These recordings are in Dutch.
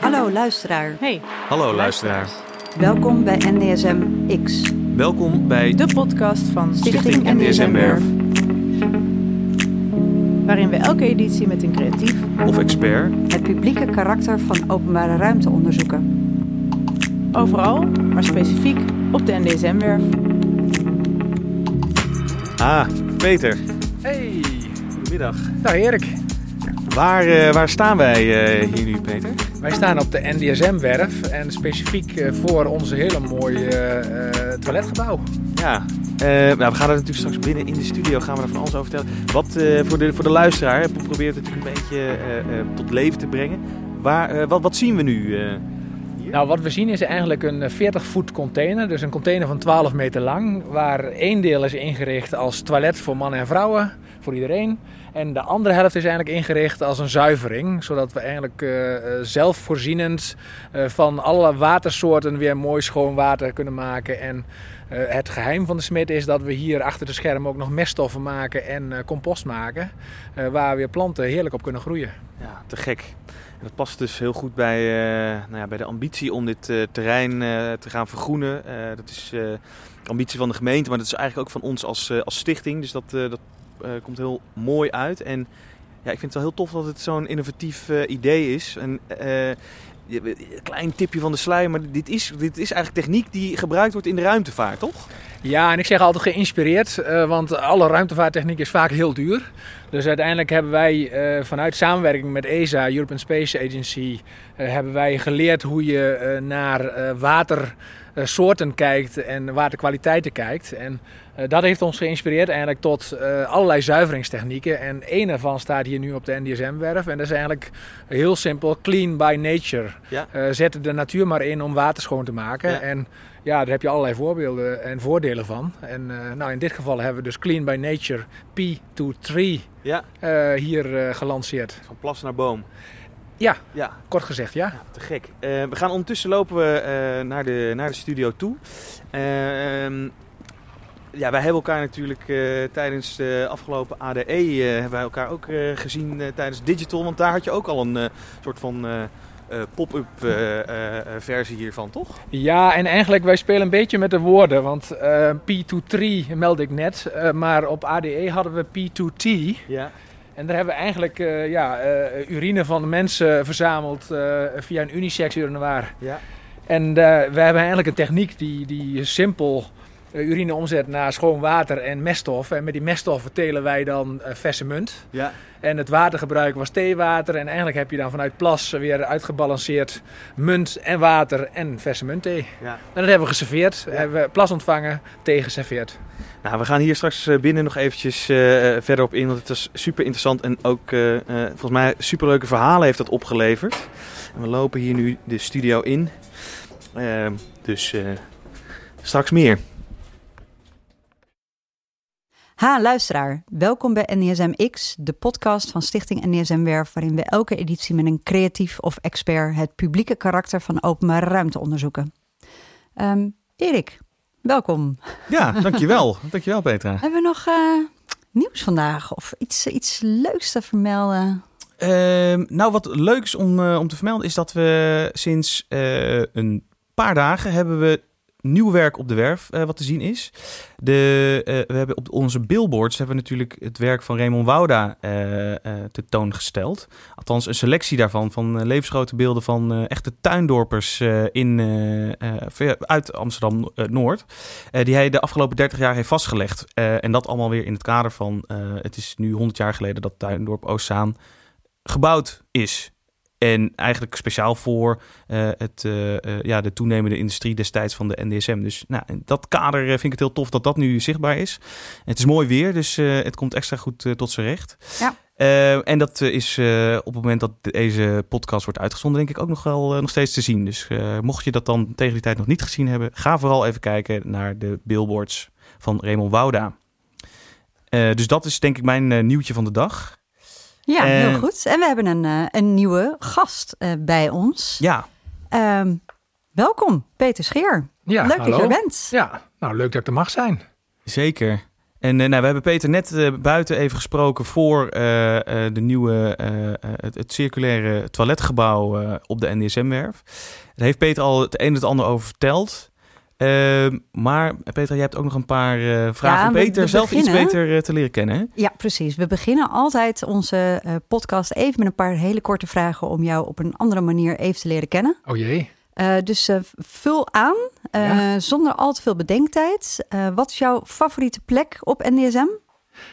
Hallo luisteraar. Hey, Hallo luisteraar. Welkom bij NDSM X, Welkom bij de podcast van Stichting NDSM Werf waarin we elke editie met een creatief of expert. het publieke karakter van openbare ruimte onderzoeken. overal, maar specifiek op de NDSM-werf. Ah, Peter. Goedemiddag. nou Erik. Waar, eh, waar staan wij eh, hier nu, Peter? Wij staan op de NDSM-werf en specifiek eh, voor onze hele mooie toiletgebouw. Ja, nou, we gaan er natuurlijk straks binnen in de studio gaan we van alles over vertellen. Wat voor, de, voor de luisteraar, proberen het natuurlijk een beetje tot leven te brengen. Waar, wat, wat zien we nu? Nou, wat we zien is eigenlijk een 40-voet container, dus een container van 12 meter lang, waar één deel is ingericht als toilet voor mannen en vrouwen, voor iedereen. En de andere helft is eigenlijk ingericht als een zuivering, zodat we eigenlijk eh, eh, zelfvoorzienend eh, van alle watersoorten weer mooi schoon water kunnen maken. En het geheim van de smid is dat we hier achter de schermen ook nog meststoffen maken en compost maken, waar weer planten heerlijk op kunnen groeien. Ja, te gek. En dat past dus heel goed bij, nou ja, bij de ambitie om dit terrein te gaan vergroenen. Dat is ambitie van de gemeente, maar dat is eigenlijk ook van ons als, als stichting. Dus dat, dat komt heel mooi uit. En ja, ik vind het wel heel tof dat het zo'n innovatief eh, idee is. En, eh, klein tipje van de sluier, maar dit is, dit is eigenlijk techniek die gebruikt wordt in de ruimtevaart, toch? Ja, en ik zeg altijd geïnspireerd, eh, want alle ruimtevaarttechniek is vaak heel duur. Dus uiteindelijk hebben wij eh, vanuit samenwerking met ESA, European Space Agency, eh, hebben wij geleerd hoe je eh, naar eh, watersoorten kijkt en waterkwaliteiten kijkt. En eh, dat heeft ons geïnspireerd eigenlijk tot eh, allerlei zuiveringstechnieken. En één daarvan staat hier nu op de NDSM-werf. En dat is eigenlijk heel simpel, clean by nature. Ja. Eh, zet de natuur maar in om water schoon te maken. Ja. En ja, daar heb je allerlei voorbeelden en voordelen van. En eh, nou, in dit geval hebben we dus Clean by Nature P23 Ja, eh, hier eh, gelanceerd. van plas naar boom. Ja, Ja, kort gezegd, ja. Ja, te gek. Eh, we gaan ondertussen lopen we eh, naar, de, naar de studio toe. Ehm, ja, wij hebben elkaar natuurlijk eh, tijdens de afgelopen ADE eh, hebben wij elkaar ook eh, gezien eh, tijdens Digital. Want daar had je ook al een eh, soort van eh, eh, pop-up eh, eh, eh, versie hiervan, toch? Ja, en eigenlijk wij spelen een beetje met de woorden. Want eh, P23 meldde ik net, eh, maar op ADE hadden we P2T. Ja. En daar hebben we eigenlijk eh, ja, eh, urine van mensen verzameld eh, via een unisex urinoir. Ja. En we hebben eigenlijk een techniek die, die simpel urine omzet naar schoon water en meststof. En met die meststoffen telen wij dan eh, verse munt. Ja. En het watergebruik was theewater. En eigenlijk heb je dan vanuit plas weer uitgebalanceerd munt en water en verse muntthee. ja. En dat hebben we geserveerd. Ja. Hebben we plas ontvangen, thee geserveerd. Nou, we gaan hier straks eh, binnen nog eventjes eh, verder op in, want het is super interessant en ook eh, eh, volgens mij superleuke verhalen heeft dat opgeleverd. En we lopen hier nu de studio in, Eh, dus eh, straks meer. Ha, luisteraar. Welkom bij NDSM X, de podcast van Stichting NDSM Werf, waarin we elke editie met een creatief of expert het publieke karakter van openbare ruimte onderzoeken. Ehm, Erik, welkom. Ja, dankjewel. dankjewel Petra. Hebben we nog eh, nieuws vandaag of iets, iets leuks te vermelden? Ehm, nou, wat leuks om, eh, om te vermelden is dat we sinds eh, een paar dagen hebben we nieuw werk op de werf eh, wat te zien is. De, eh, we hebben op onze billboards hebben we natuurlijk het werk van Raymond Wouda eh, eh, tentoongesteld. Althans, een selectie daarvan van levensgrote beelden van echte tuindorpers in, uit Amsterdam-Noord. die hij de afgelopen 30 jaar heeft vastgelegd. En dat allemaal weer in het kader van, het is nu 100 jaar geleden dat tuindorp Oostzaan gebouwd is. En eigenlijk speciaal voor eh, het, eh, eh, ja, de toenemende industrie destijds van de NDSM. Dus nou, in dat kader vind ik het heel tof dat dat nu zichtbaar is. Het is mooi weer, dus het komt extra goed tot zijn recht. Ja. En dat is op het moment dat deze podcast wordt uitgezonden, denk ik ook nog wel nog steeds te zien. Dus mocht je dat dan tegen die tijd nog niet gezien hebben, ga vooral even kijken naar de billboards van Raymond Wouda. Dus dat is denk ik mijn nieuwtje van de dag. Ja, heel Eh, goed. En we hebben een, eh, een nieuwe gast eh, bij ons. Ja, Ehm, welkom, Peter Scheer. Ja, Leuk hallo. dat je er bent. Ja, nou leuk dat ik er mag zijn. Zeker. En nou, we hebben Peter net buiten even gesproken voor de nieuwe, het, het, circulaire toiletgebouw op de NDSM-werf. Daar heeft Peter al het een en het ander over verteld. Ehm, maar Peter, jij hebt ook nog een paar uh, vragen om Peter zelf iets beter eh, te leren kennen. Hè? Ja, precies. We beginnen altijd onze uh, podcast even met een paar hele korte vragen om jou op een andere manier even te leren kennen. Oh jee. dus vul aan, zonder al te veel bedenktijd. wat is jouw favoriete plek op NDSM?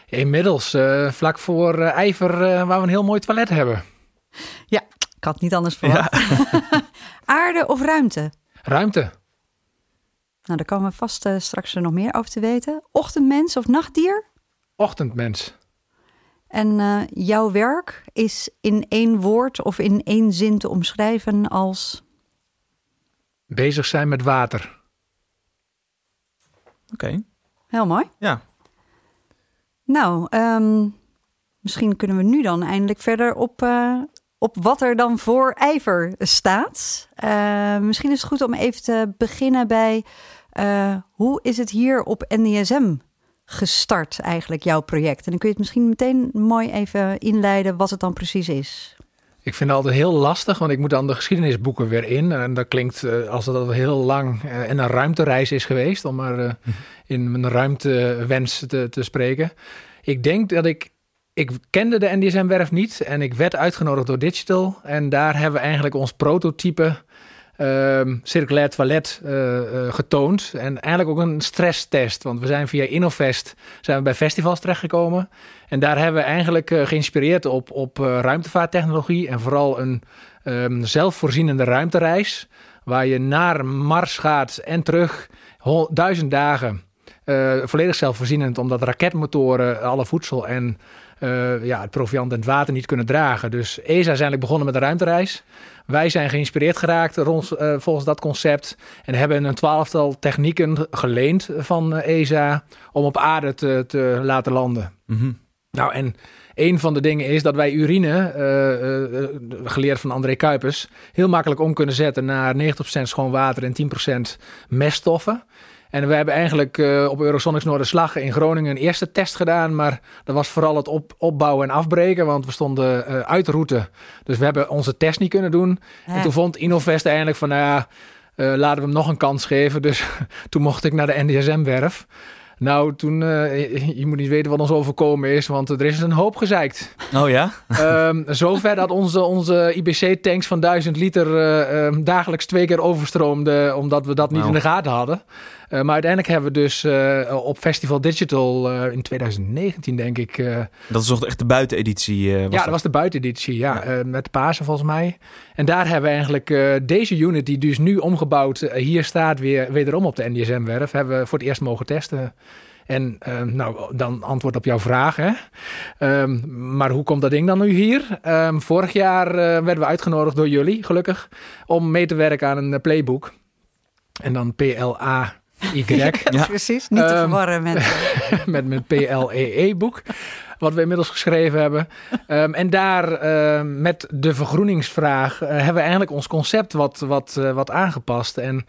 Inmiddels vlak voor IJver, waar we een heel mooi toilet hebben. Ja, ik had niet anders verwacht. Aarde of ruimte? Ruimte. Nou, daar komen we vast uh, straks nog meer over te weten. Ochtendmens of nachtdier? Ochtendmens. En uh, jouw werk is in één woord of in één zin te omschrijven als? Bezig zijn met water. Oké. Heel mooi. Ja. Nou, um, misschien kunnen we nu dan eindelijk verder op, uh, op wat er dan voor ijver staat. Uh, misschien is het goed om even te beginnen bij uh, hoe is het hier op NDSM gestart eigenlijk, jouw project? En dan kun je het misschien meteen mooi even inleiden wat het dan precies is. Ik vind het altijd heel lastig, want ik moet dan de geschiedenisboeken weer in. En dat klinkt uh, als dat al heel lang uh, en een ruimtereis is geweest, om maar uh, in mijn ruimtewens te, te spreken. Ik denk dat ik ik kende de NDSM-werf niet en ik werd uitgenodigd door Digital. En daar hebben we eigenlijk ons prototype uh, circulair toilet uh, uh, getoond. En eigenlijk ook een stresstest. Want we zijn via Innovest zijn we bij festivals terechtgekomen. En daar hebben we eigenlijk uh, geïnspireerd op, op ruimtevaarttechnologie. En vooral een um, zelfvoorzienende ruimtereis. Waar je naar Mars gaat en terug duizend dagen. volledig zelfvoorzienend, omdat raketmotoren alle voedsel en ja, het proviant en het water niet kunnen dragen. Dus ESA is eigenlijk begonnen met een ruimtereis. Wij zijn geïnspireerd geraakt rond, uh, volgens dat concept. En hebben een twaalftal technieken geleend van ESA om op aarde te, te laten landen. Mm -hmm. Nou, en een van de dingen is dat wij urine, uh, uh, geleerd van André Kuipers, heel makkelijk om kunnen zetten naar 90% schoon water en 10% meststoffen. En we hebben eigenlijk uh, op Eurosonics Noorderslag in Groningen een eerste test gedaan. Maar dat was vooral het op, opbouwen en afbreken, want we stonden uh, uit de route. Dus we hebben onze test niet kunnen doen. Ja. En toen vond Innovest eigenlijk van, nou ja, uh, laten we hem nog een kans geven. Dus toen mocht ik naar de NDSM-werf. Nou, toen, uh, je moet niet weten wat ons overkomen is, want er is een hoop gezeikt. Oh ja? um, zover dat onze, onze IBC-tanks van 1000 liter uh, um, dagelijks twee keer overstroomden, omdat we dat niet Nou. in de gaten hadden. Uh, maar uiteindelijk hebben we dus op Festival Digital in 2019, denk ik. Dat is toch echt de buiteneditie? eh, ja, dat was de buiteneditie, ja, ja. met Pasen volgens mij. En daar hebben we eigenlijk deze unit, die dus nu omgebouwd hier staat, weer wederom op de NDSM-werf, hebben we voor het eerst mogen testen. En uh, nou, dan antwoord op jouw vraag. Hè? Um, maar hoe komt dat ding dan nu hier? Um, vorig jaar uh, werden we uitgenodigd door jullie, gelukkig, om mee te werken aan een playbook. En dan PLA Y. ja, precies. Niet te verwarren met... met, met PLEE-boek, wat we inmiddels geschreven hebben. Um, en daar uh, met de vergroeningsvraag uh, hebben we eigenlijk ons concept wat, wat, uh, wat aangepast. En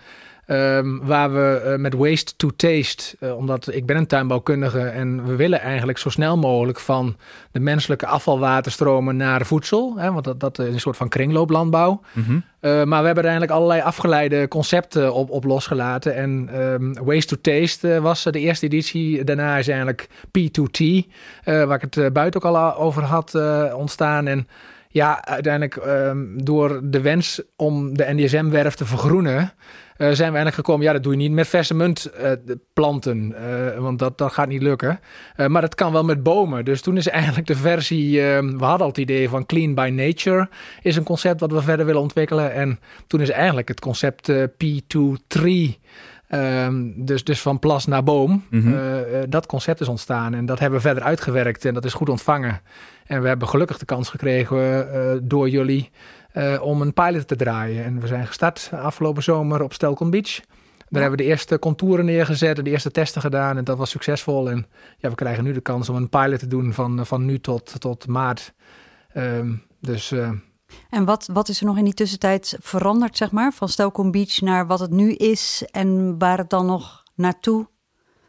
um, waar we met Waste to Taste, omdat ik ben een tuinbouwkundige en we willen eigenlijk zo snel mogelijk van de menselijke afvalwaterstromen naar voedsel. Hè, want dat, dat is een soort van kringlooplandbouw. Mm -hmm. Uh, maar we hebben er eigenlijk allerlei afgeleide concepten op, op losgelaten. En um, Waste to Taste was de eerste editie. Daarna is eigenlijk P2T, uh, waar ik het buiten ook al over had ontstaan. En ja, uiteindelijk um, door de wens om de NDSM-werf te vergroenen... Uh, zijn we eigenlijk gekomen, ja, dat doe je niet met verse munt uh, planten, uh, want dat, dat gaat niet lukken. maar dat kan wel met bomen. Dus toen is eigenlijk de versie, we hadden al het idee van Clean by Nature, is een concept wat we verder willen ontwikkelen. En toen is eigenlijk het concept P2 Tree, um, dus, dus van plas naar boom, Mhm. mm -hmm. dat concept is ontstaan. En dat hebben we verder uitgewerkt en dat is goed ontvangen. En we hebben gelukkig de kans gekregen door jullie uh, om een pilot te draaien. En we zijn gestart afgelopen zomer op Stelcon Beach. Daar ja. hebben we de eerste contouren neergezet en de eerste testen gedaan. En dat was succesvol. En ja, we krijgen nu de kans om een pilot te doen van, van nu tot, tot maart. Um, dus... En wat, wat is er nog in die tussentijd veranderd, zeg maar? Van Stelcon Beach naar wat het nu is en waar het dan nog naartoe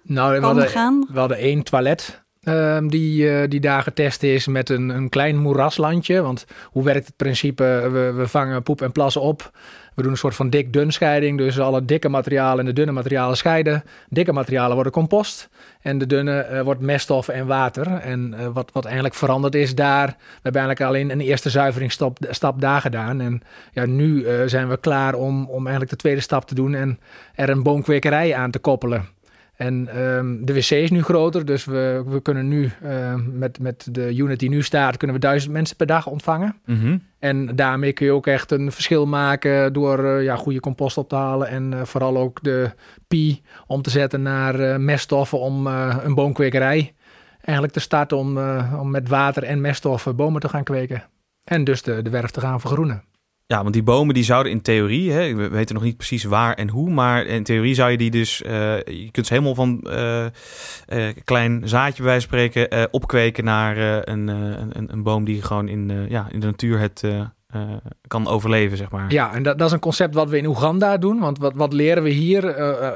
Nou, we kan hadden, gaan? we hadden één toilet ehm, die, eh, die daar getest is met een, een klein moeraslandje. Want hoe werkt het principe? We, vangen poep en plassen op. We doen een soort van dik-dun scheiding. Dus alle dikke materialen en de dunne materialen scheiden. Dikke materialen worden compost. En de dunne eh, wordt meststof en water. En eh, wat, wat eigenlijk veranderd is daar. We hebben eigenlijk alleen een eerste zuiveringsstap stap daar gedaan. En ja, nu zijn we klaar om, om eigenlijk de tweede stap te doen. En er een boomkwekerij aan te koppelen. En ehm, de wc is nu groter, dus we, we kunnen nu ehm, met, met de unit die nu staat, kunnen we duizend mensen per dag ontvangen. Mhm. En daarmee kun je ook echt een verschil maken door eh, ja, goede compost op te halen. En eh, vooral ook de pie om te zetten naar eh, meststoffen om een boomkwekerij eigenlijk te starten om, om met water en meststoffen bomen te gaan kweken. En dus de, de werf te gaan vergroenen. Ja, want die bomen die zouden in theorie, hè, we weten nog niet precies waar en hoe, maar in theorie zou je die dus, eh, je kunt ze helemaal van eh eh, klein zaadje bij wijze van spreken eh, opkweken naar eh, een, eh, een, een boom die gewoon in, eh, ja, in de natuur het eh, eh, kan overleven, zeg maar. Ja, en dat, dat is een concept wat we in Oeganda doen. Want wat, wat leren we hier?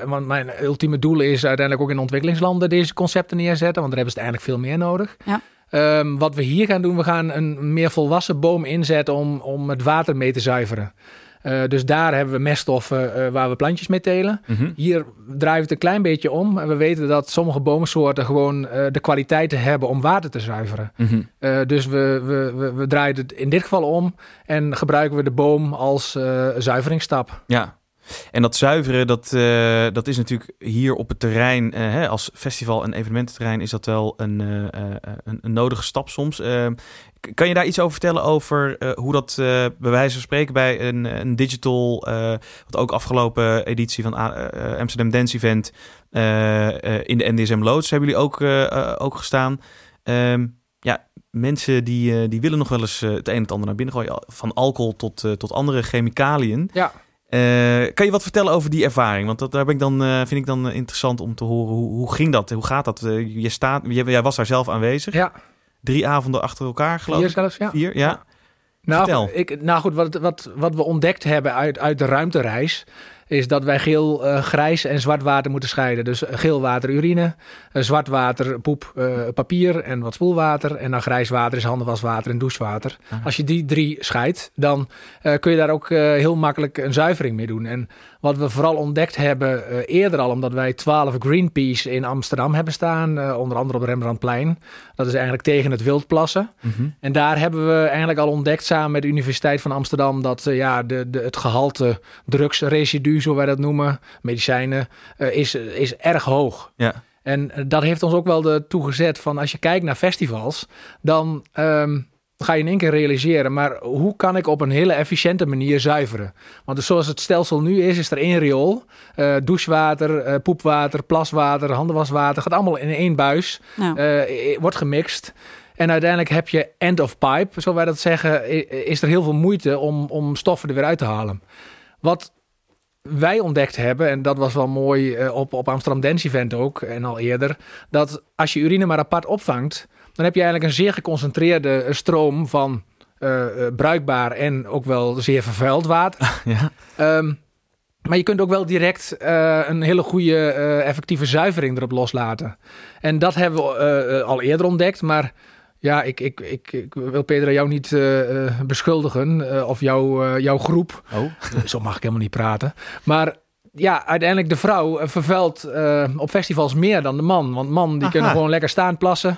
Want mijn ultieme doel is uiteindelijk ook in ontwikkelingslanden deze concepten neerzetten. Want daar hebben ze het eigenlijk veel meer nodig. Ja. Ehm, wat we hier gaan doen, we gaan een meer volwassen boom inzetten om, om het water mee te zuiveren. Eh, dus daar hebben we meststoffen eh, waar we plantjes mee telen. Mhm. Hier draaien we het een klein beetje om. En we weten dat sommige boomsoorten gewoon eh, de kwaliteiten hebben om water te zuiveren. Mhm. Dus we, we, we, we draaien het in dit geval om en gebruiken we de boom als zuiveringsstap. Ja. En dat zuiveren, dat, eh, dat is natuurlijk hier op het terrein, eh, hè, als festival- en evenemententerrein, is dat wel een, eh, een, een nodige stap soms. Eh, k- kan je daar iets over vertellen over hoe dat bij wijze van spreken bij een, een digital, wat ook afgelopen editie van Amsterdam Dance Event in de NDSM Loods hebben jullie ook, ook gestaan. Ehm, ja, mensen die, die willen nog wel eens het een en het ander naar binnen gooien, van alcohol tot, tot andere chemicaliën. Ja. Eh, kan je wat vertellen over die ervaring? Want dat, daar ben ik dan, eh, vind ik dan eh, interessant om te horen. Hoe, hoe ging dat? Hoe gaat dat? Je staat, jij, jij was daar zelf aanwezig. Ja, Drie avonden achter elkaar, geloof ik. zelfs, ja. Vier, ja. Nou, Vertel. ik, nou goed, wat, wat, wat we ontdekt hebben uit, uit de ruimtereis... is dat wij geel, eh, grijs en zwart water moeten scheiden. Dus eh, geel water urine, eh, zwart water poep, papier en wat spoelwater... en dan grijs water is handenwaswater en douchewater. Als je die drie scheidt, dan kun je daar ook heel makkelijk een zuivering mee doen. En wat we vooral ontdekt hebben eerder al... omdat wij 12 Greenpeace in Amsterdam hebben staan... onder andere op Rembrandtplein. Dat is eigenlijk tegen het wildplassen. Mhm. En daar hebben we eigenlijk al ontdekt samen met de Universiteit van Amsterdam dat ja, de, de, het gehalte drugsresidu, zo wij dat noemen, medicijnen, eh, is, is erg hoog. Ja. En eh, dat heeft ons ook wel ertoe gezet van als je kijkt naar festivals, dan ehm, ga je in één keer realiseren, maar hoe kan ik op een hele efficiënte manier zuiveren? Want dus zoals het stelsel nu is, is er één riool, eh, douchewater, eh, poepwater, plaswater, handenwaswater, gaat allemaal in één buis Nou, wordt gemixt. En uiteindelijk heb je end of pipe, zo wij dat zeggen, is er heel veel moeite om, om stoffen er weer uit te halen. Wat wij ontdekt hebben, en dat was wel mooi eh, op, op Amsterdam Dance Event ook en al eerder, dat als je urine maar apart opvangt, dan heb je eigenlijk een zeer geconcentreerde stroom van eh, eh, bruikbaar en ook wel zeer vervuild water. ja. Ehm, maar je kunt ook wel direct een hele goede effectieve zuivering erop loslaten. En dat hebben we al eerder ontdekt. Maar ja, ik, ik, ik, ik wil Peter jou niet eh, eh, beschuldigen. eh, of jouw, eh, jouw groep. Oh. Zo mag ik helemaal niet praten. Maar ja, uiteindelijk de vrouw vervuilt op festivals meer dan de man. Want man, die Aha. kunnen gewoon lekker staan plassen.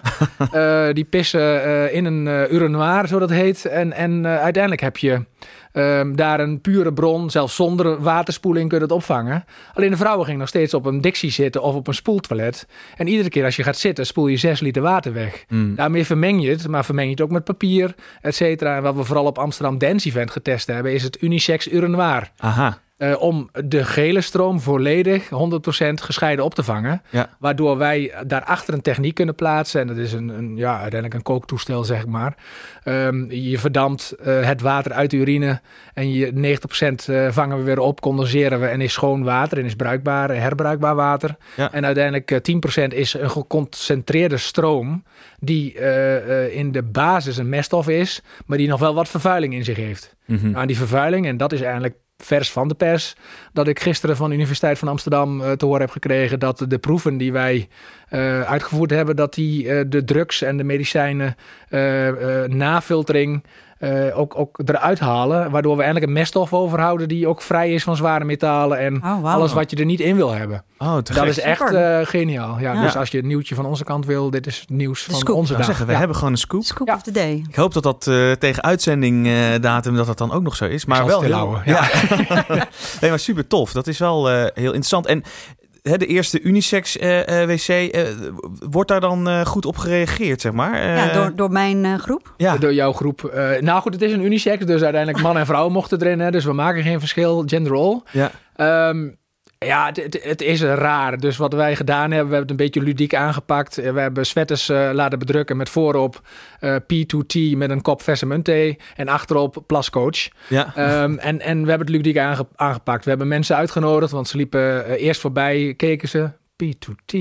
Die pissen in een urinoir, zo dat heet. En, en uiteindelijk heb je ehm, daar een pure bron. Zelfs zonder waterspoeling kun je het opvangen. Alleen de vrouwen gingen nog steeds op een dixie zitten of op een spoeltoilet. En iedere keer als je gaat zitten, spoel je 6 liter water weg. Mm. Daarmee vermeng je het, maar vermeng je het ook met papier, et cetera. En wat we vooral op Amsterdam Dance Event getest hebben, is het unisex urinoir. Aha. Eh, om de gele stroom volledig 100% gescheiden op te vangen. Ja. Waardoor wij daarachter een techniek kunnen plaatsen. En dat is een, een, ja, uiteindelijk een kooktoestel, zeg maar. Ehm, je verdampt eh, het water uit de urine. En je 90% eh, vangen we weer op, condenseren we. En is schoon water en is bruikbaar, herbruikbaar water. Ja. En uiteindelijk eh, 10% is een geconcentreerde stroom. Die in de basis een meststof is. Maar die nog wel wat vervuiling in zich heeft. Mhm. Nou, die vervuiling, en dat is eigenlijk vers van de pers dat ik gisteren van de Universiteit van Amsterdam uh, te horen heb gekregen dat de proeven die wij uh, uitgevoerd hebben, dat die uh, de drugs en de medicijnen nafiltering uh, ook, ook eruit halen. Waardoor we eigenlijk een meststof overhouden die ook vrij is van zware metalen en oh, wow. alles wat je er niet in wil hebben. Oh, dat is echt uh, geniaal. Ja, ja, Dus als je het nieuwtje van onze kant wil, dit is nieuws de van scoop. onze dag. Zeggen, we ja. hebben gewoon een scoop. Scoop of the day. Ik hoop dat dat uh, tegen uitzending datum dat dat dan ook nog zo is. Maar wel heel... Ja. nee, maar super tof. Dat is wel heel interessant. En de eerste unisex uh, uh, wc, uh, wordt daar dan goed op gereageerd, zeg maar? ja, door, door mijn groep? Ja. Door jouw groep. nou goed, het is een unisex, dus uiteindelijk man en vrouw mochten erin. Hè, dus we maken geen verschil, gender role. Ja. Um, ja, het, het, het, is raar. Dus wat wij gedaan hebben, we hebben het een beetje ludiek aangepakt. We hebben sweaters uh, laten bedrukken met voorop uh, P2T met een kop Vesemunte en achterop Plascoach. Ja. Um, en, en we hebben het ludiek aange, aangepakt. We hebben mensen uitgenodigd, want ze liepen uh, eerst voorbij, keken ze. P2T.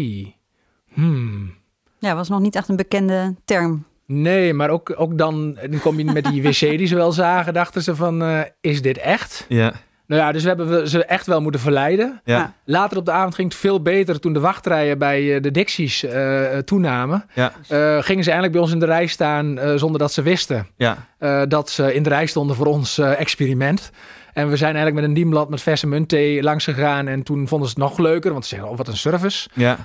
Hmm. Ja, was nog niet echt een bekende term. Nee, maar ook, ook dan, dan kom je met die wc die ze wel zagen, dachten ze van, is dit echt? Ja. Nou ja, dus we hebben ze echt wel moeten verleiden. Ja. Later op de avond ging het veel beter toen de wachtrijen bij de Dixies uh, toenamen. Ja. Uh, gingen ze eigenlijk bij ons in de rij staan uh, zonder dat ze wisten ja. dat ze in de rij stonden voor ons experiment. En we zijn eigenlijk met een dienblad met verse muntthee langs gegaan. En toen vonden ze het nog leuker, want ze zeggen, oh, wat een service. Ja.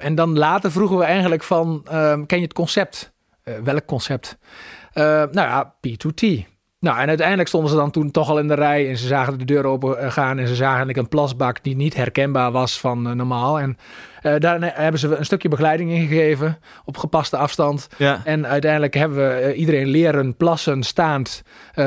en dan later vroegen we eigenlijk van, ken je het concept? welk concept? nou ja, P2T. Nou, en uiteindelijk stonden ze dan toen toch al in de rij en ze zagen de deur open gaan en ze zagen eigenlijk een plasbak die niet herkenbaar was van uh, normaal. En uh, daar hebben ze een stukje begeleiding in gegeven op gepaste afstand. Ja. En uiteindelijk hebben we uh, iedereen leren plassen staand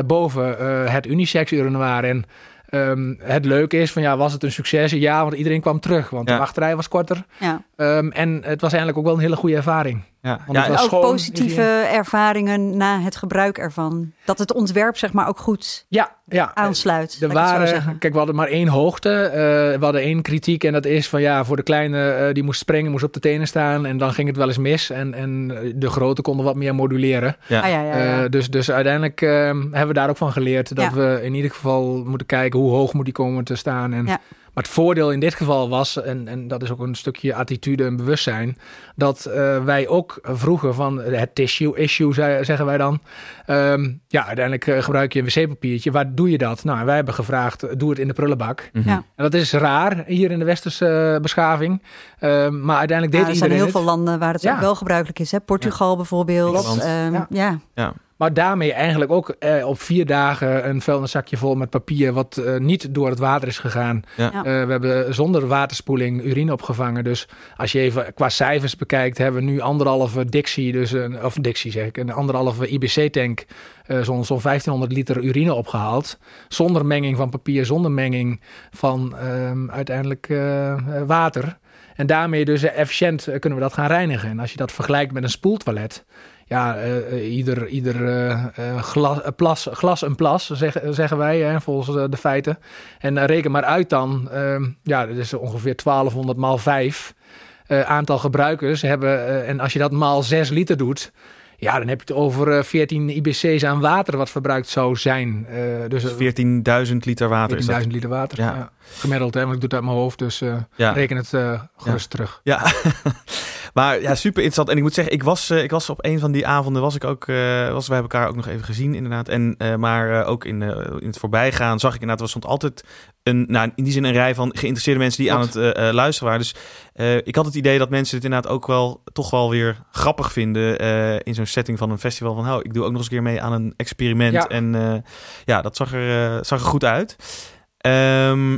boven het unisex urinoir. En um, het leuke is van ja, was het een succes? Ja, want iedereen kwam terug, want Ja. de wachtrij was korter. Ja. Um, en het was eigenlijk ook wel een hele goede ervaring. Ja. Want Ja, het was ook schoon, positieve ervaringen na het gebruik ervan. Dat het ontwerp zeg maar ook goed Ja, ja. aansluit. Er waren, kijk, we hadden maar één hoogte. Uh, we hadden één kritiek en dat is van ja, voor de kleine uh, die moest springen, moest op de tenen staan en dan ging het wel eens mis. En, en de grote konden wat meer moduleren. Ja. Ah, ja, ja, ja. Uh, dus, dus uiteindelijk uh, hebben we daar ook van geleerd dat Ja. we in ieder geval moeten kijken hoe hoog moet die komen te staan. En, Ja. Maar het voordeel in dit geval was, en, en dat is ook een stukje attitude en bewustzijn, dat uh, wij ook vroegen van het tissue issue, zeggen wij dan. Ehm, ja, uiteindelijk uh, gebruik je een wc-papiertje. Waar doe je dat? Nou, en wij hebben gevraagd, doe het in de prullenbak. Mhm. Ja. En dat is raar hier in de westerse beschaving. Ehm, maar uiteindelijk Ja, deed er zijn iedereen heel het. veel landen waar het Ja. ook wel gebruikelijk is. Hè? Portugal bijvoorbeeld. Ehm, Ja. ja. Maar daarmee eigenlijk ook eh, op vier dagen een vuilniszakje vol met papier... wat eh, niet door het water is gegaan. Ja. Eh, we hebben zonder waterspoeling urine opgevangen. Dus als je even qua cijfers bekijkt... hebben we nu anderhalve Dixie, dus een, of Dixie zeg ik... een anderhalve IBC-tank, eh, zo'n zo'n 1500 liter urine opgehaald. Zonder menging van papier, zonder menging van ehm, uiteindelijk eh, water... En daarmee dus efficiënt kunnen we dat gaan reinigen. En als je dat vergelijkt met een spoeltoilet... Ja, eh, eh, ieder, ieder eh, glas, plas, glas een plas, zeg, zeggen wij, hè, volgens de feiten. En reken maar uit dan, ehm, ja, dat is ongeveer 1200 maal 5 eh, aantal gebruikers hebben. en als je dat maal 6 liter doet, ja, dan heb je het over eh, 14 IBC's aan water wat verbruikt zou zijn. Dus Dus eh, 14.000 liter water is 14.000 dat. liter water. Ja. Ja. Gemiddeld, hè, want ik doe het uit mijn hoofd, dus Ja. reken het eh, gerust terug. Ja, maar ja, super interessant. En ik moet zeggen, ik was, eh, ik was op een van die avonden, was ik ook, eh was, wij hebben elkaar ook nog even gezien inderdaad. En, eh, maar ook in, in het voorbijgaan zag ik inderdaad, er stond altijd een, nou, in die zin een rij van geïnteresseerde mensen die aan het luisteren waren. Dus ik had het idee dat mensen het inderdaad ook wel, toch wel weer grappig vinden in zo'n setting van een festival. Van, nou, ik doe ook nog eens een keer mee aan een experiment. Ja. En ja, dat zag er, zag er goed uit. Ehm,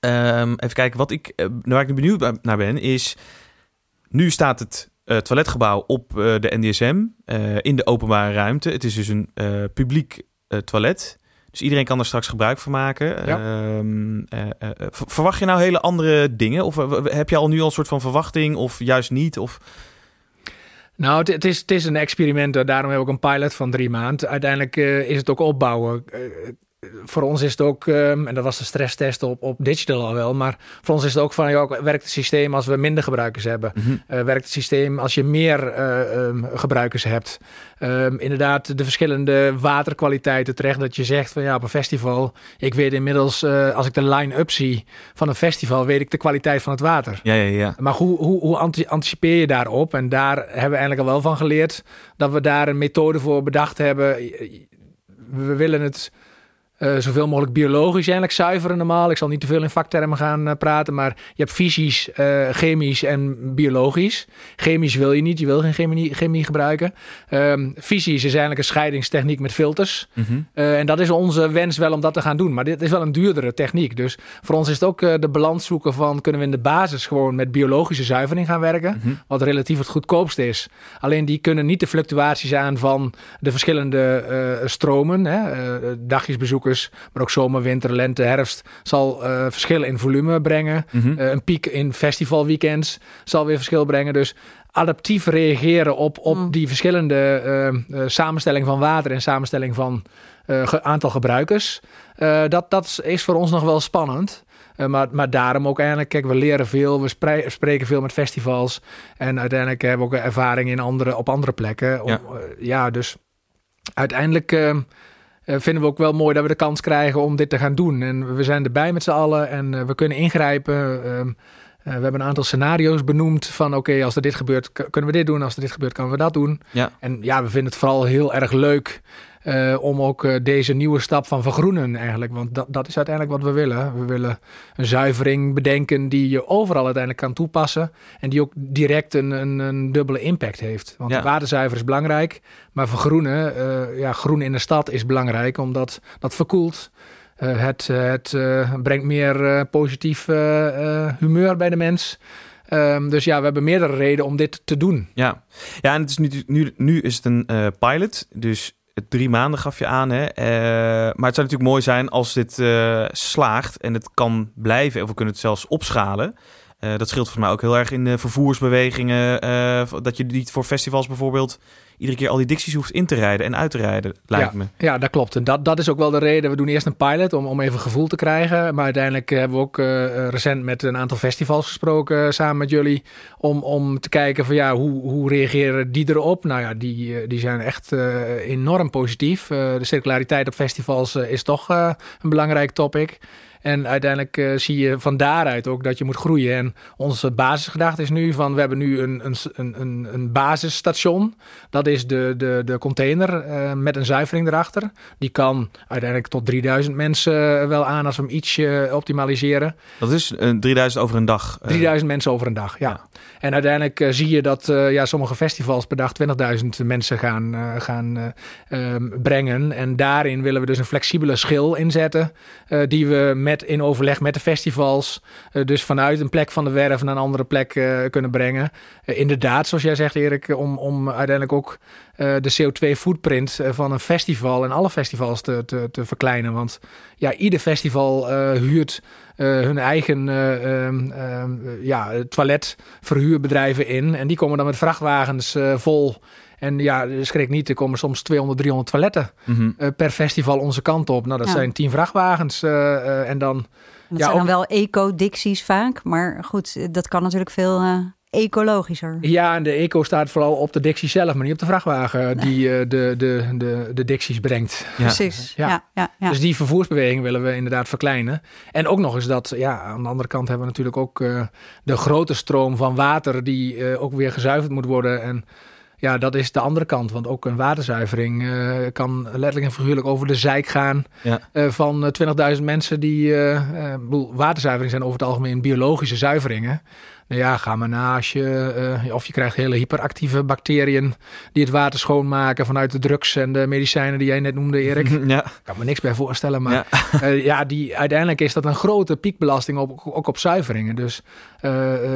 ehm, even kijken, wat ik, waar ik nu benieuwd naar ben, is... Nu staat het eh, toiletgebouw op eh, de NDSM eh, in de openbare ruimte. Het is dus een publiek toilet. Dus iedereen kan er straks gebruik van maken. Ja. Ehm, eh, eh, eh, ver- verwacht je nou hele andere dingen? Of heb je al nu al een soort van verwachting of juist niet? Of... Nou, het, is, het is een experiment. Daarom heb ik een pilot van drie maanden. Uiteindelijk is het ook opbouwen. Voor ons is het ook, ehm, en dat was de stresstest op, op digital al wel, maar voor ons is het ook van, joh, werkt het systeem als we minder gebruikers hebben? Mhm. Eh, werkt het systeem als je meer eh, ehm, gebruikers hebt? Ehm, inderdaad, de verschillende waterkwaliteiten terecht dat je zegt van ja, op een festival, ik weet inmiddels, eh, als ik de line-up zie van een festival, weet ik de kwaliteit van het water. Ja, ja, ja. Maar hoe, hoe, hoe anti- anticipeer je daarop? En daar hebben we eigenlijk al wel van geleerd dat we daar een methode voor bedacht hebben. We willen het eh, zoveel mogelijk biologisch eigenlijk zuiveren normaal. Ik zal niet te veel in vaktermen gaan eh, praten, maar je hebt fysisch, eh, chemisch en biologisch. Chemisch wil je niet, je wil geen chemie, chemie gebruiken. Ehm fysisch is eigenlijk een scheidingstechniek met filters. Mhm. En dat is onze wens wel om dat te gaan doen. Maar dit is wel een duurdere techniek. Dus voor ons is het ook de balans zoeken van... kunnen we in de basis gewoon met biologische zuivering gaan werken... Mhm. wat relatief het goedkoopste is. Alleen die kunnen niet de fluctuaties aan van de verschillende stromen. Hè? Eh, maar ook zomer, winter, lente, herfst... zal eh, verschillen in volume brengen. Mhm. Eh, een piek in festivalweekends zal weer verschil brengen. Dus adaptief reageren op, op Mm. die verschillende eh, eh, samenstelling van water en samenstelling van eh, ge- aantal gebruikers. Eh, dat, dat is voor ons nog wel spannend. Eh, maar, maar daarom ook eigenlijk, kijk, we leren veel, we spreken veel met festivals. En uiteindelijk hebben we ook ervaring in andere, op andere plekken. Om, Ja. dus uiteindelijk vinden we ook wel mooi dat we de kans krijgen om dit te gaan doen. En we zijn erbij met z'n allen en eh, we kunnen ingrijpen. Ehm, eh, we hebben een aantal scenario's benoemd van oké, als er dit gebeurt, kunnen we dit doen. Als er dit gebeurt, kunnen we dat doen. Ja. En ja, we vinden het vooral heel erg leuk eh, om ook eh, deze nieuwe stap van vergroenen eigenlijk. Want dat, dat is uiteindelijk wat we willen. We willen een zuivering bedenken die je overal uiteindelijk kan toepassen. En die ook direct een, een, een dubbele impact heeft. Want Ja. waterzuiver is belangrijk. Maar vergroenen, eh, ja, groen in de stad is belangrijk. Omdat dat verkoelt. Het het brengt meer positief humeur bij de mens. Ehm, dus ja, we hebben meerdere redenen om dit te doen. Ja, ja en het is nu, nu, nu is het een pilot, dus drie maanden gaf je aan. Hè? Eh, maar het zou natuurlijk mooi zijn als dit eh, slaagt en het kan blijven. Of we kunnen het zelfs opschalen. Eh, dat scheelt volgens mij ook heel erg in de vervoersbewegingen. dat je niet voor festivals bijvoorbeeld iedere keer al die dicties hoeft in te rijden en uit te rijden, lijkt me. Ja, dat klopt. En dat, dat is ook wel de reden. We doen eerst een pilot om, om even gevoel te krijgen. Maar uiteindelijk hebben we ook eh, eh, recent met een aantal festivals gesproken eh, samen met jullie. Om, om te kijken van ja, hoe, hoe reageren die erop? Nou ja, die, die zijn echt enorm positief. De circulariteit op festivals is toch een belangrijk topic. En uiteindelijk eh, zie je van daaruit ook dat je moet groeien. En onze basisgedachte is nu van we hebben nu een, een, een, een, basisstation. Dat is de, de, de container eh, met een zuivering erachter. Die kan uiteindelijk tot 3000 mensen eh, wel aan als we hem ietsje optimaliseren. Dat is eh, 3000 over een dag. eh. 3000 mensen over een dag, ja. Ja. En uiteindelijk zie je dat ja, sommige festivals per dag 20.000 mensen gaan, gaan eh, ehm, brengen. En daarin willen we dus een flexibele schil inzetten. die we met, in overleg met de festivals, eh, dus vanuit een plek van de werf naar een andere plek eh, kunnen brengen. Eh, inderdaad, zoals jij zegt Erik, om, om uiteindelijk ook de CO2-footprint van een festival en alle festivals te, te, te verkleinen. Want ja, ieder festival huurt hun eigen eh, ehm, ehm, ja, toiletverhuurbedrijven in. En die komen dan met vrachtwagens vol. En ja, schrik niet, er komen soms 200, 300 toiletten Mhm. eh, per festival onze kant op. Nou, dat Ja. zijn 10 vrachtwagens. eh, eh, en dan, Dat Ja, zijn dan ook- wel eco-dicties vaak. Maar goed, dat kan natuurlijk veel eh, ecologischer. ja, en de eco staat vooral op de Dixie zelf, maar niet op de vrachtwagen die eh, de, de, de, de Dixies brengt. Ja. Precies. Ja. Ja, ja, ja. Dus die vervoersbeweging willen we inderdaad verkleinen. En ook nog eens dat, ja, aan de andere kant hebben we natuurlijk ook eh, de grote stroom van water die eh, ook weer gezuiverd moet worden. En ja, dat is de andere kant. Want ook een waterzuivering eh, kan letterlijk en figuurlijk over de zeik gaan Ja. eh, van eh, 20.000 mensen die, eh ik bedoel, waterzuivering zijn over het algemeen biologische zuiveringen. Nou ja, ga maar na als je, of je krijgt hele hyperactieve bacteriën die het water schoonmaken vanuit de drugs en de medicijnen die jij net noemde, Erik. Ja. Ik kan me niks bij voorstellen, maar Ja. ja, ja die, uiteindelijk is dat een grote piekbelasting op, ook op zuiveringen. Dus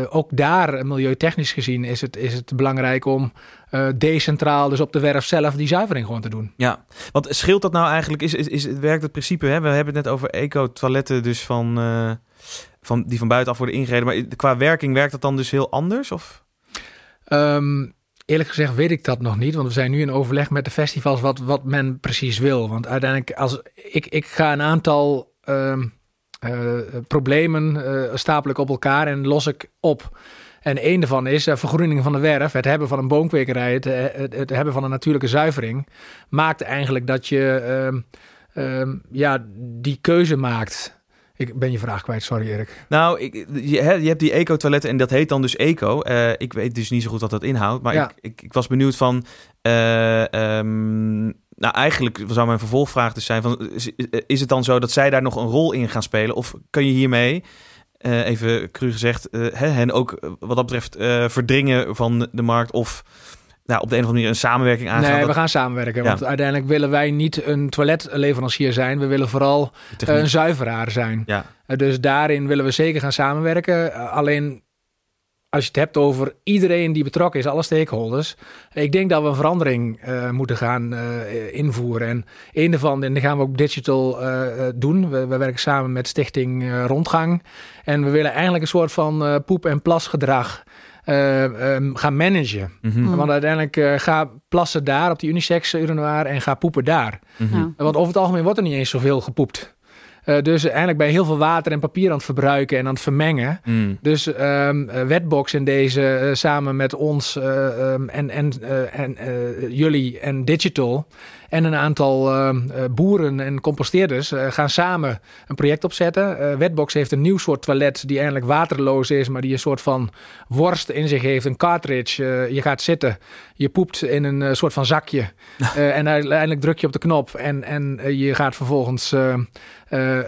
ook daar, milieutechnisch gezien, is het, is het belangrijk om eh, decentraal, dus op de werf zelf, die zuivering gewoon te doen. Ja, want scheelt dat nou eigenlijk? Is, is, is, werkt het principe? Hè? We hebben het net over eco-toiletten, dus van, eh, van, die van buitenaf worden ingereden. Maar qua werking werkt dat dan dus heel anders? Of? Ehm, eerlijk gezegd weet ik dat nog niet. Want we zijn nu in overleg met de festivals wat, wat men precies wil. Want uiteindelijk, als ik, ik ga een aantal ehm, eh, problemen uh, stapel ik op elkaar en los ik op. En een daarvan is uh, vergroening van de werf, het hebben van een boomkwekerij, het, het, het, hebben van een natuurlijke zuivering, maakt eigenlijk dat je ehm, ehm, ja, die keuze maakt. Ik ben je vraag kwijt, sorry Erik. Nou, ik, je, je, hebt die eco-toiletten en dat heet dan dus eco. Uh, ik weet dus niet zo goed wat dat inhoudt, maar ja. ik, ik, ik, was benieuwd van... Um, nou, eigenlijk zou mijn vervolgvraag dus zijn: van, is het dan zo dat zij daar nog een rol in gaan spelen? Of kun je hiermee, uh, even cru gezegd, hen ook wat dat betreft verdringen van de markt? Of nou, op de een of andere manier een samenwerking aangaan? Nee, dat... we gaan samenwerken. Want uiteindelijk willen wij niet een toiletleverancier zijn. We willen vooral een zuiveraar zijn. Ja. dus daarin willen we zeker gaan samenwerken. alleen als je het hebt over iedereen die betrokken is, alle stakeholders. Ik denk dat we een verandering uh, moeten gaan uh, invoeren. En een daarvan, en die gaan we ook digital uh, doen. We, we, werken samen met Stichting Rondgang. En we willen eigenlijk een soort van poep- en plasgedrag um, gaan managen. Mhm. Mm -hmm. Want uiteindelijk ga plassen daar op die unisex urinoir en ga poepen daar. Mm -hmm. Want over het algemeen wordt er niet eens zoveel gepoept. Uh, dus eigenlijk je heel veel water en papier aan het verbruiken en aan het vermengen. Mm. Dus um, Wetbox in deze uh, samen met ons um, en, en, en jullie en Digital en een aantal ehm, boeren en composteerders gaan samen een project opzetten. Wetbox heeft een nieuw soort toilet die eigenlijk waterloos is, maar die een soort van worst in zich heeft. Een cartridge. je gaat zitten, je poept in een soort van zakje en uiteindelijk druk je op de knop en, en je gaat vervolgens...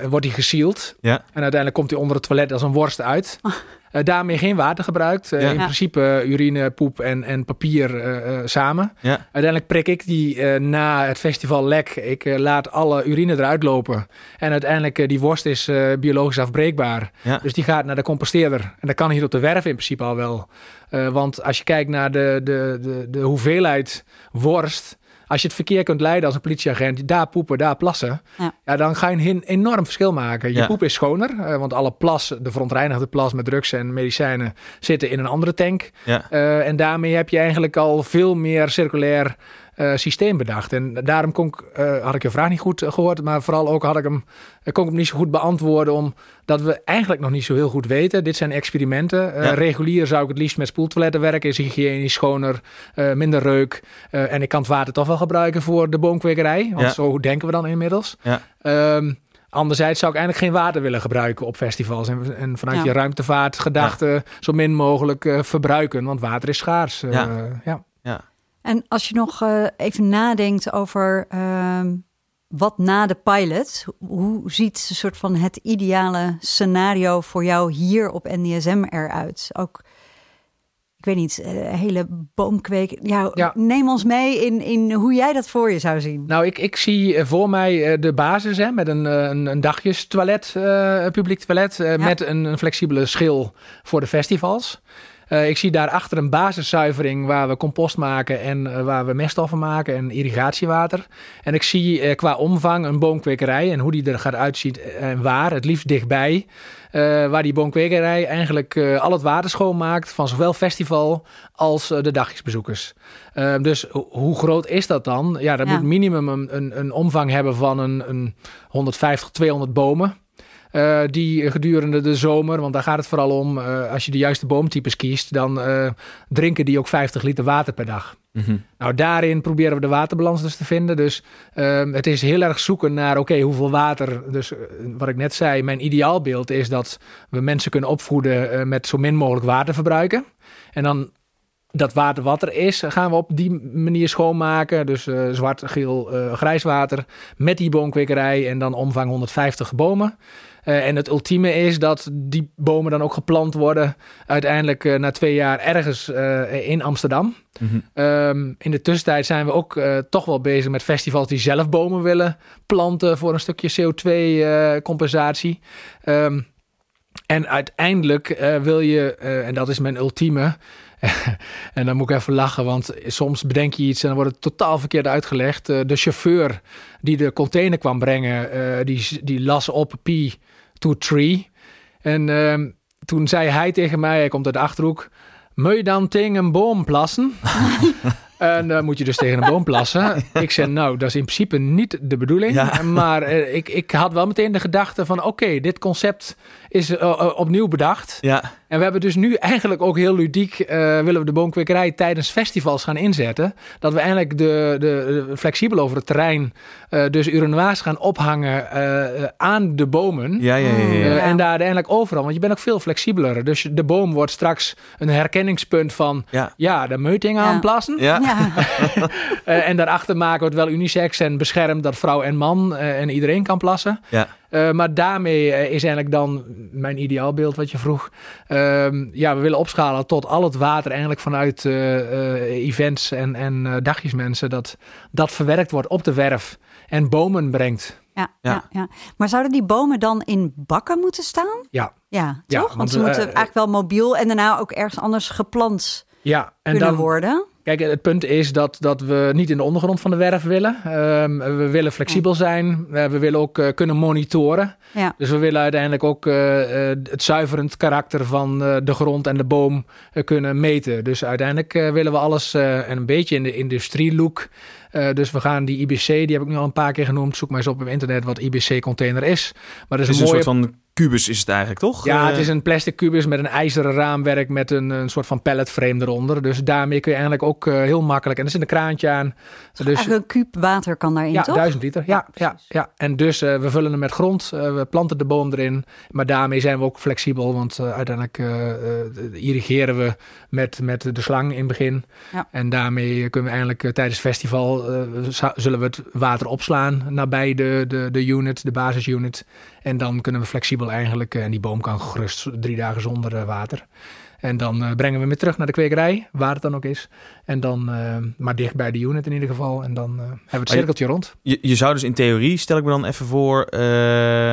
Wordt hij gesealed. Ja. En uiteindelijk komt hij onder het toilet als een worst uit. Uh, daarmee geen water gebruikt. Uh, Ja. In Ja. principe urine, poep en, en papier eh, eh, samen. Ja. Uiteindelijk prik ik die eh, na het festival lek. Ik eh, laat alle urine eruit lopen. En uiteindelijk, eh, die worst is eh, biologisch afbreekbaar. Ja. Dus die gaat naar de composteerder. En dat kan hier op de werf in principe al wel. Eh, want als je kijkt naar de, de, de, de hoeveelheid worst... Als je het verkeer kunt leiden als een politieagent, daar poepen, daar plassen, Ja. ja. dan ga je een enorm verschil maken. Je Ja. poep is schoner, eh, want alle plas, de verontreinigde plas met drugs en medicijnen, zitten in een andere tank. Ja. Eh, en daarmee heb je eigenlijk al veel meer circulair eh, systeem bedacht. En daarom kon ik, eh, had ik je vraag niet goed eh, gehoord, maar vooral ook had ik hem, kon ik hem niet zo goed beantwoorden, omdat we eigenlijk nog niet zo heel goed weten. Dit zijn experimenten. Eh, Ja. Regulier zou ik het liefst met spoeltoiletten werken, is hygiënisch, schoner, eh, minder reuk. Eh, en ik kan het water toch wel gebruiken voor de boomkwekerij, want Ja. zo denken we dan inmiddels. Ja. Ehm, Anderzijds zou ik eigenlijk geen water willen gebruiken op festivals. En, en vanuit Ja. je ruimtevaartgedachte zo min mogelijk eh, verbruiken. Want water is schaars. Ja. ja. En als je nog eh, even nadenkt over ehm, wat na de pilot, hoe ziet een soort van het ideale scenario voor jou hier op NDSM eruit? Ook, ik weet niet, eh, hele boomkweek. Ja, Ja. Neem ons mee in, in hoe jij dat voor je zou zien. Nou, ik, ik zie eh, voor mij de basis hè, met een, een, eh, een publiek toilet, met een, een flexibele schil voor de festivals. Eh, ik zie daarachter een basiszuivering waar we compost maken en eh, waar we meststoffen maken en irrigatiewater. En ik zie eh, qua omvang een boomkwekerij en hoe die er gaat uitzien en waar, het liefst dichtbij. waar die boomkwekerij eigenlijk al het water schoonmaakt van zowel festival als de dagjesbezoekers. Dus ho- hoe groot is dat dan? Ja, dat Ja. moet minimum een, een, een omvang hebben van een, een 150, 200 bomen. Eh, die gedurende de zomer, want daar gaat het vooral om, eh, als je de juiste boomtypes kiest, dan eh, drinken die ook 50 liter water per dag. Mhm. Nou, daarin proberen we de waterbalans dus te vinden. Dus ehm, het is heel erg zoeken naar, oké, hoeveel water. Dus wat ik net zei, mijn ideaalbeeld is dat we mensen kunnen opvoeden met zo min mogelijk water verbruiken. En dan dat water wat er is, gaan we op die manier schoonmaken. Dus zwart, geel, eh, grijs water met die boomkwekerij en dan omvang 150 bomen. Eh, en het ultieme is dat die bomen dan ook geplant worden uiteindelijk eh, na twee jaar ergens eh, in Amsterdam. Mhm. Ehm, in de tussentijd zijn we ook toch wel bezig met festivals die zelf bomen willen planten voor een stukje CO2-compensatie. Ehm, en uiteindelijk wil je, en dat is mijn ultieme, en dan moet ik even lachen, want soms bedenk je iets en dan wordt het totaal verkeerd uitgelegd. De chauffeur die de container kwam brengen, die, die las op P to tree. En ehm, toen zei hij tegen mij, hij komt uit de Achterhoek, Moet je dan tegen een boom plassen? en dan moet je dus tegen een boom plassen. Ik zei, nou, dat is in principe niet de bedoeling. Ja. Maar eh, ik, ik had wel meteen de gedachte van... oké, dit concept is eh, eh, opnieuw bedacht. Ja, En we hebben dus nu eigenlijk ook heel ludiek... eh, willen we de boomkwekerij tijdens festivals gaan inzetten. Dat we eigenlijk de, de, de- flexibel over het terrein... eh, dus urinoirs gaan ophangen eh, eh, aan de bomen. ja, ja, ja. Eh. En daar uiteindelijk overal, want je bent ook veel flexibeler. Dus de boom wordt straks een herkenningspunt van, Ja. ja, de meuting aan Ja. Eh, en daarachter maken we het wel unisex en beschermd dat vrouw en man eh, en iedereen kan plassen. Ja. Eh, maar daarmee is eigenlijk dan mijn ideaalbeeld wat je vroeg. Ehm, ja, we willen opschalen tot al het water eigenlijk vanuit eh, eh, events en, en eh, dagjesmensen. Dat dat verwerkt wordt op de werf en bomen brengt. Ja, Ja. ja. Ja, Maar zouden die bomen dan in bakken moeten staan? Ja, Ja, Ja, toch? Want, want, ze moeten eigenlijk wel mobiel en daarna ook ergens anders geplant ja. en kunnen dan, worden. Kijk, het punt is dat, dat we niet in de ondergrond van de werf willen. Ehm, we willen flexibel zijn. Eh, we willen ook eh, kunnen monitoren. Ja. Dus we willen uiteindelijk ook eh, het zuiverend karakter van eh, de grond en de boom kunnen meten. Dus uiteindelijk willen we alles eh, een beetje in de industrielook. Eh, dus we gaan die IBC, die heb ik nu al een paar keer genoemd. Zoek maar eens op op internet wat IBC-container is. Maar dat Het is is een een mooie soort van kubus is het eigenlijk, toch? ja, Eh, het is een plastic kubus met een ijzeren raamwerk met een, een soort van palletframe eronder. Dus daarmee kun je eigenlijk ook eh, heel makkelijk. En er zit een kraantje aan. Dus een kuub water kan daarin, ja, toch? duizend liter. Ja, ja, ja. En dus eh, we vullen hem met grond. eh, we planten de boom erin. Maar daarmee zijn we ook flexibel. Want eh, uiteindelijk irrigeren we met, met de slang in het begin. Ja. En daarmee kunnen we eigenlijk tijdens het festival eh, zullen we het water opslaan nabij de, de, de unit, de basisunit. En dan kunnen we flexibel eigenlijk, eh, en die boom kan gerust drie dagen zonder eh, water. En dan eh, brengen we hem weer terug naar de kwekerij, waar het dan ook is. En dan, maar dicht bij de unit in ieder geval. En dan hebben we het je- cirkeltje rond. Je, je zou dus in theorie, stel ik me dan even voor,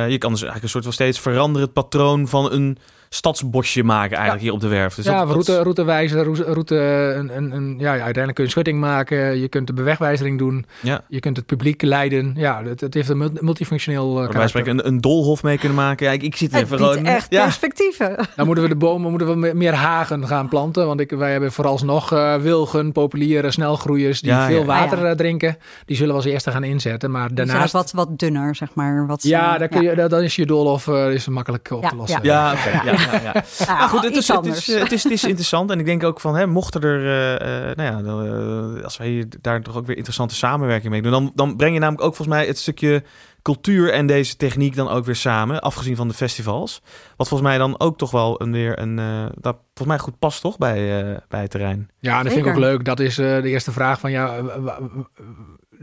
je kan dus eigenlijk een soort van steeds veranderend patroon van een stadsbosje maken eigenlijk hier op de werf. Dus ja, dat- dat- route, routewijzer, route, route een, een, een, ja, uiteindelijk kun je een schutting maken. Je kunt de bewegwijzering doen. Ja. Je kunt het publiek leiden. Ja, het, het heeft een mul- multifunctioneel uh, wij spreken een, een doolhof mee kunnen maken. Ja, ik, ik zit Het even gewoon... echt ja. perspectieven. Dan moeten we de bomen moeten we me- meer hagen gaan planten. Want ik, wij hebben vooralsnog eh wilgen, populiere, snelgroeiers die Ja, veel ja. water Ah, ja. eh, drinken. Die zullen we als eerste gaan inzetten. Maar Daarnaast daarnaast... wat, wat dunner, zeg maar. Wat, ja, daar kun je, dan is je doolhof eh, is makkelijk op Ja, te lossen. Ja, oké. ja, ja, ja. Nou, goed, het is, het, is, eh, het, is, het is interessant. En ik denk ook van, hè, mochten er, eh, eh, nou ja, dan, als wij hier daar toch ook weer interessante samenwerking mee doen, dan, dan breng je namelijk ook volgens mij het stukje cultuur en deze techniek dan ook weer samen, afgezien van de festivals. Wat volgens mij dan ook toch wel een, weer een, eh, dat volgens mij goed past toch bij, eh, bij het terrein. Ja, en dat vind ik ook leuk. Dat is eh, de eerste vraag van ja,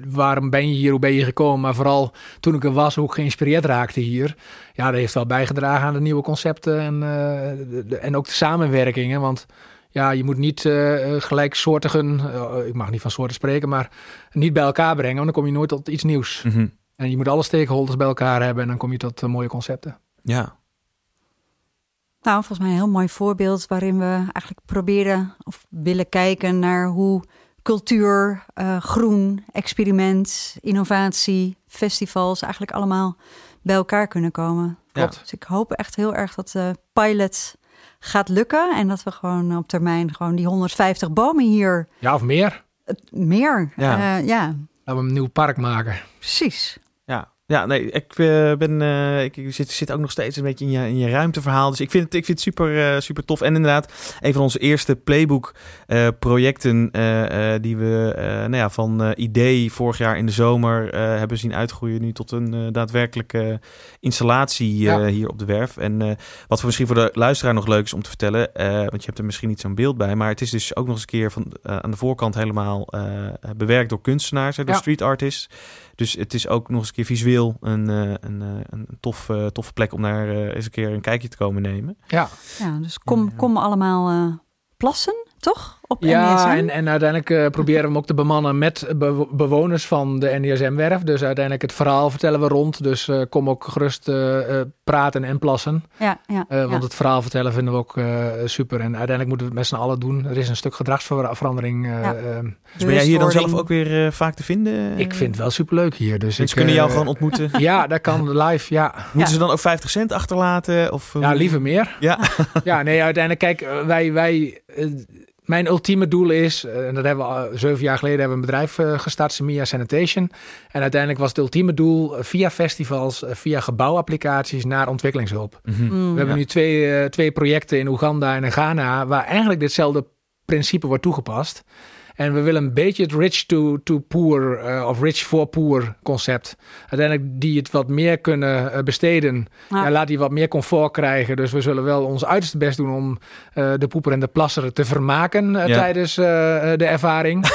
waarom ben je hier, hoe ben je gekomen? Maar vooral toen ik er was, hoe ik geïnspireerd raakte hier. Ja, dat heeft wel bijgedragen aan de nieuwe concepten en, eh, de- de- en ook de samenwerkingen. Want ja, je moet niet eh, eh, gelijksoortigen, eh, ik mag niet van soorten spreken, maar niet bij elkaar brengen, want dan kom je nooit tot iets nieuws. Mhm. En je moet alle stakeholders bij elkaar hebben en dan kom je tot mooie concepten. Ja. Nou, volgens mij een heel mooi voorbeeld waarin we eigenlijk proberen of willen kijken naar hoe cultuur, eh, groen, experiment, innovatie, festivals eigenlijk allemaal bij elkaar kunnen komen. Klopt. Dus ik hoop echt heel erg dat de pilot gaat lukken en dat we gewoon op termijn gewoon die 150 bomen hier Ja, of meer. het- meer. Ja. Ja, ja Laten we een nieuw park maken. precies. Ja, nee, ik eh, ben, eh, ik, ik zit, zit ook nog steeds een beetje in je, in je ruimteverhaal. Dus ik vind het, ik vind het super, eh, super tof. En inderdaad, een van onze eerste playbook projecten eh, die we nou ja, van idee vorig jaar in de zomer hebben zien uitgroeien nu tot een daadwerkelijke installatie Ja. hier op de werf. En wat voor misschien voor de luisteraar nog leuk is om te vertellen, want je hebt er misschien niet zo'n beeld bij, maar het is dus ook nog eens een keer van, aan de voorkant helemaal bewerkt door kunstenaars, hè, door Ja. street artists. Dus het is ook nog eens een keer visueel een, eh, een, eh, een tof, eh, toffe plek om daar eh, eens een keer een kijkje te komen nemen. Ja, Ja, dus kom, kom allemaal eh, plassen, toch? Op Ja, NDSM? en, en uiteindelijk eh, proberen we hem ook te bemannen met be- bewoners van de NDSM-werf. Dus uiteindelijk het verhaal vertellen we rond. Dus eh, kom ook gerust eh, praten en plassen. Ja, ja, Eh, ja. Want het verhaal vertellen vinden we ook eh, super. En uiteindelijk moeten we het met z'n allen doen. Er is een stuk gedragsverandering. eh, Ja. ehm, Dus ben jij hier dan zelf ook weer vaak te vinden? ik vind het wel superleuk hier. Dus Mensen ik, kunnen jou gewoon ontmoeten. Ja, dat kan live, ja. Moeten ze dan ook 50 cent achterlaten? Of, Ja, liever meer. Ja. Ja, nee, uiteindelijk, kijk, wij, wij, mijn ultieme doel is, eh, en dat hebben we al- zeven jaar geleden hebben we een bedrijf eh, gestart, Semia Sanitation. En uiteindelijk was het ultieme doel eh, via festivals, via gebouwapplicaties naar ontwikkelingshulp. Mhm. Mm. We hebben nu twee, twee projecten in Oeganda en in Ghana, waar eigenlijk ditzelfde principe wordt toegepast. En we willen een beetje het rich to, to poor eh, of rich for poor concept. Uiteindelijk die het wat meer kunnen eh, besteden. Ja. Ja, laat die wat meer comfort krijgen. Dus we zullen wel ons uiterste best doen om eh, de poeper en de plasser te vermaken Ja. tijdens eh, de ervaring.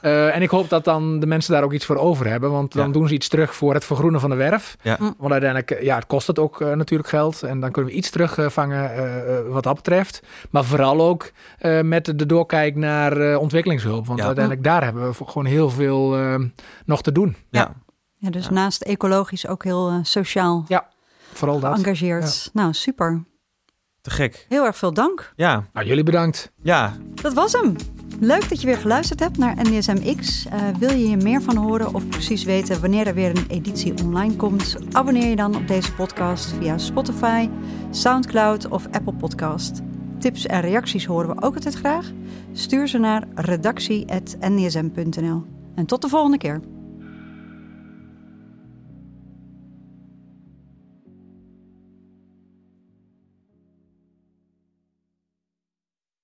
Eh, en ik hoop dat dan de mensen daar ook iets voor over hebben. Want dan Ja. doen ze iets terug voor het vergroenen van de werf. Ja. Mm. Want uiteindelijk, ja, het kost het ook natuurlijk geld. En dan kunnen we iets terugvangen wat dat betreft. Maar vooral ook eh, met de doorkijk naar eh, ontwikkelingshulp. Want Ja. uiteindelijk daar hebben we gewoon heel veel eh, nog te doen. Ja. Ja, dus Ja. naast ecologisch ook heel eh, sociaal Vooral dat. geëngageerd. Nou, super. Te gek. Heel erg veel dank. Ja, Nou, jullie bedankt. ja. Dat was hem. Leuk dat je weer geluisterd hebt naar NDSMX. Eh wil je hier meer van horen of precies weten wanneer er weer een editie online komt? Abonneer je dan op deze podcast via Spotify, SoundCloud of Apple Podcast. Tips en reacties horen we ook altijd graag. Stuur ze naar redactie.ndsm.nl. En tot de volgende keer.